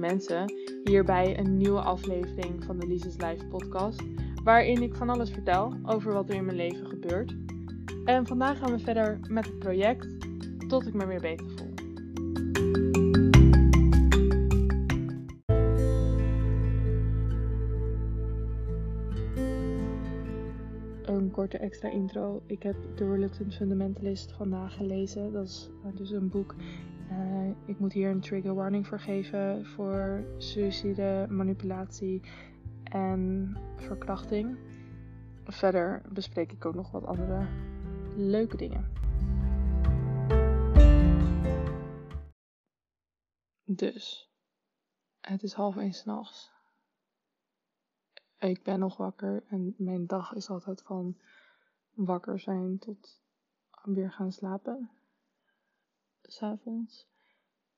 mensen. Hierbij een nieuwe aflevering van de Lises Live podcast, waarin ik van alles vertel over wat er in mijn leven gebeurt. En vandaag gaan we verder met het project tot ik me weer beter voel. Een korte extra intro. Ik heb The Reluctant Fundamentalist vandaag gelezen. Dat is uh, dus een boek. Uh, ik moet hier een trigger warning voor geven voor suïcide, manipulatie en verkrachting. Verder bespreek ik ook nog wat andere leuke dingen. Dus, het is half één s'nachts. Ik ben nog wakker en mijn dag is altijd van wakker zijn tot weer gaan slapen. S'avonds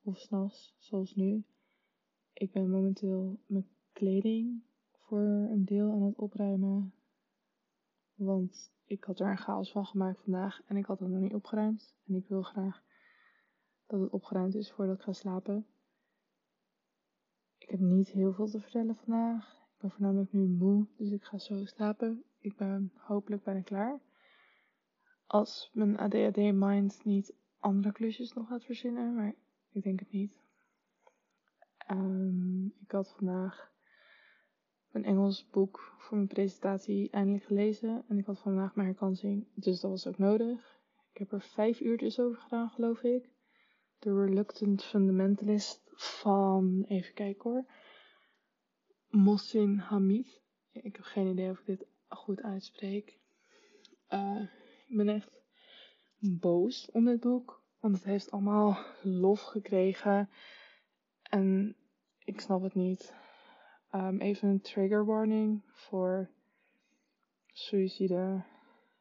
of s'nachts, zoals nu. Ik ben momenteel mijn kleding voor een deel aan het opruimen. Want ik had er een chaos van gemaakt vandaag en ik had het nog niet opgeruimd. En ik wil graag dat het opgeruimd is voordat ik ga slapen. Ik heb niet heel veel te vertellen vandaag. Ik ben voornamelijk nu moe, dus ik ga zo slapen. Ik ben hopelijk bijna klaar. Als mijn ADHD-mind niet andere klusjes nog gaat verzinnen, maar ik denk het niet. Um, ik had vandaag een Engels boek voor mijn presentatie eindelijk gelezen. En ik had vandaag mijn herkansing, dus dat was ook nodig. Ik heb er vijf uurtjes over gedaan, geloof ik. The Reluctant Fundamentalist van, even kijken hoor, Mohsin Hamid. Ik heb geen idee of ik dit goed uitspreek. Uh, ik ben echt boos om dit boek, want het heeft allemaal lof gekregen. En ik snap het niet. Um, even een trigger warning voor suïcide,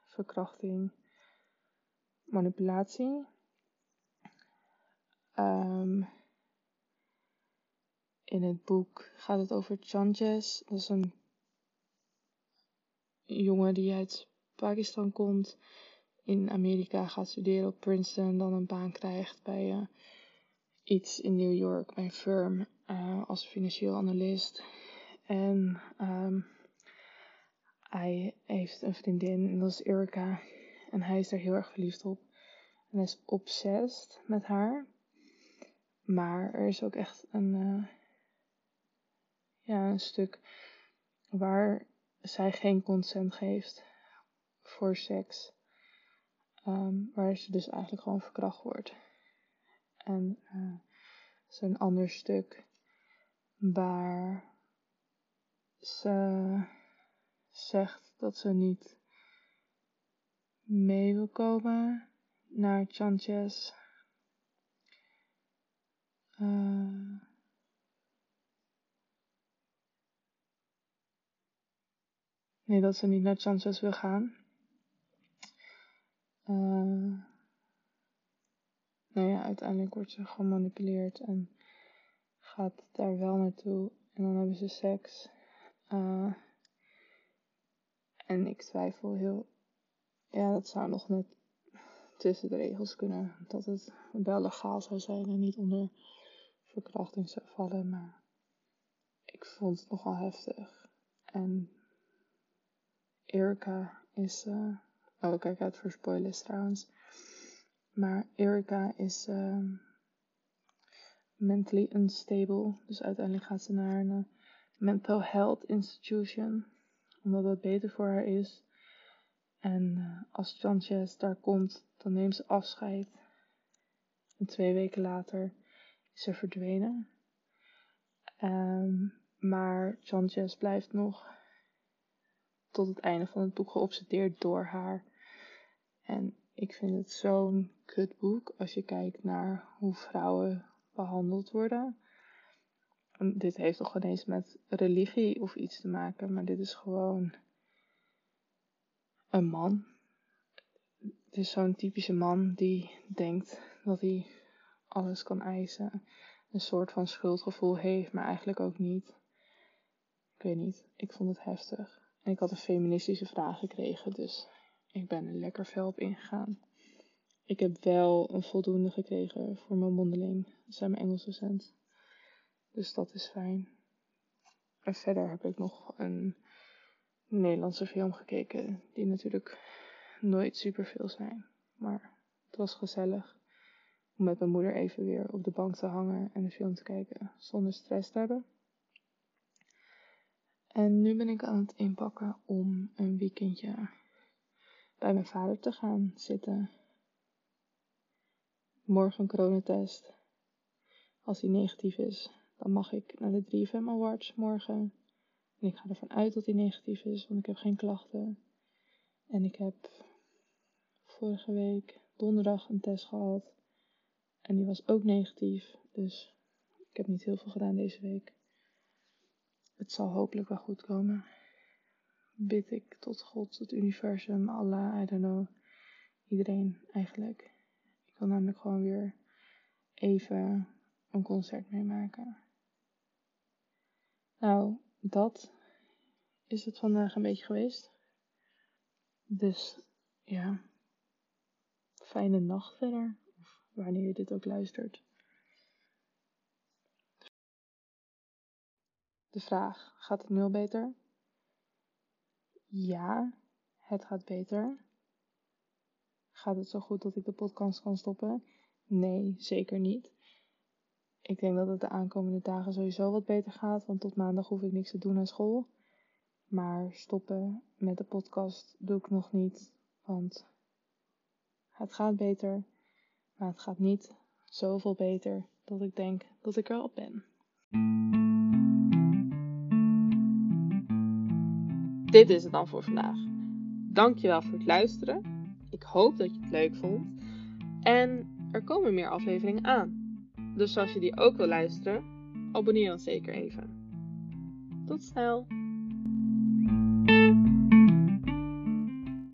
verkrachting, manipulatie. Um, in het boek gaat het over Chanches. Dat is een jongen die uit Pakistan komt. In Amerika gaat studeren op Princeton. Dan een baan krijgt bij uh, iets in New York, bij een firm. Uh, als financieel analist. En um, hij heeft een vriendin en dat is Erica. En hij is er heel erg verliefd op. En hij is obsessed met haar. Maar er is ook echt een, uh, ja, een stuk waar zij geen consent geeft voor seks. Um, waar ze dus eigenlijk gewoon verkracht wordt. En uh, zo'n ander stuk waar ze zegt dat ze niet mee wil komen naar Chanches. Uh, nee, dat ze niet naar Chances wil gaan. Uh, nou ja, uiteindelijk wordt ze gemanipuleerd en gaat daar wel naartoe. En dan hebben ze seks. Uh, en ik twijfel heel. Ja, dat zou nog net tussen de regels kunnen. Dat het wel legaal zou zijn en niet onder verkrachting zou vallen. Maar ik vond het nogal heftig. En Erika is. Uh, oh, kijk uit voor spoilers trouwens. Maar Erika is. Uh, mentally unstable. Dus uiteindelijk gaat ze naar een mental health institution. Omdat dat beter voor haar is. En uh, als Sanchez daar komt, dan neemt ze afscheid. En twee weken later is ze verdwenen. Um, maar Sanchez blijft nog tot het einde van het boek geobsedeerd door haar. En ik vind het zo'n kut boek als je kijkt naar hoe vrouwen behandeld worden. En dit heeft toch geen eens met religie of iets te maken, maar dit is gewoon een man. Het is zo'n typische man die denkt dat hij alles kan eisen. Een soort van schuldgevoel heeft, maar eigenlijk ook niet. Ik weet niet, ik vond het heftig. En ik had een feministische vraag gekregen, dus ik ben er lekker fel op ingegaan. Ik heb wel een voldoende gekregen voor mijn mondeling. Dat zijn mijn Engels docent. Dus dat is fijn. En verder heb ik nog een Nederlandse film gekeken, die natuurlijk nooit superveel zijn. Maar het was gezellig om met mijn moeder even weer op de bank te hangen en een film te kijken zonder stress te hebben. En nu ben ik aan het inpakken om een weekendje bij mijn vader te gaan zitten. Morgen een coronatest. Als die negatief is, dan mag ik naar de 3FM Awards morgen. En ik ga ervan uit dat die negatief is, want ik heb geen klachten. En ik heb vorige week donderdag een test gehad. En die was ook negatief. Dus ik heb niet heel veel gedaan deze week. Het zal hopelijk wel goed komen. Bid ik tot God, het universum, Allah, I don't know. Iedereen eigenlijk. Ik wil namelijk gewoon weer even een concert meemaken. Nou, dat is het vandaag een beetje geweest. Dus ja, fijne nacht verder. Of wanneer je dit ook luistert. De vraag: gaat het nu al beter? Ja, het gaat beter. Gaat het zo goed dat ik de podcast kan stoppen? Nee, zeker niet. Ik denk dat het de aankomende dagen sowieso wat beter gaat, want tot maandag hoef ik niks te doen aan school. Maar stoppen met de podcast doe ik nog niet, want het gaat beter, maar het gaat niet zoveel beter dat ik denk dat ik er al ben. Dit is het dan voor vandaag. Dankjewel voor het luisteren. Ik hoop dat je het leuk vond. En er komen meer afleveringen aan. Dus als je die ook wil luisteren, abonneer dan zeker even. Tot snel!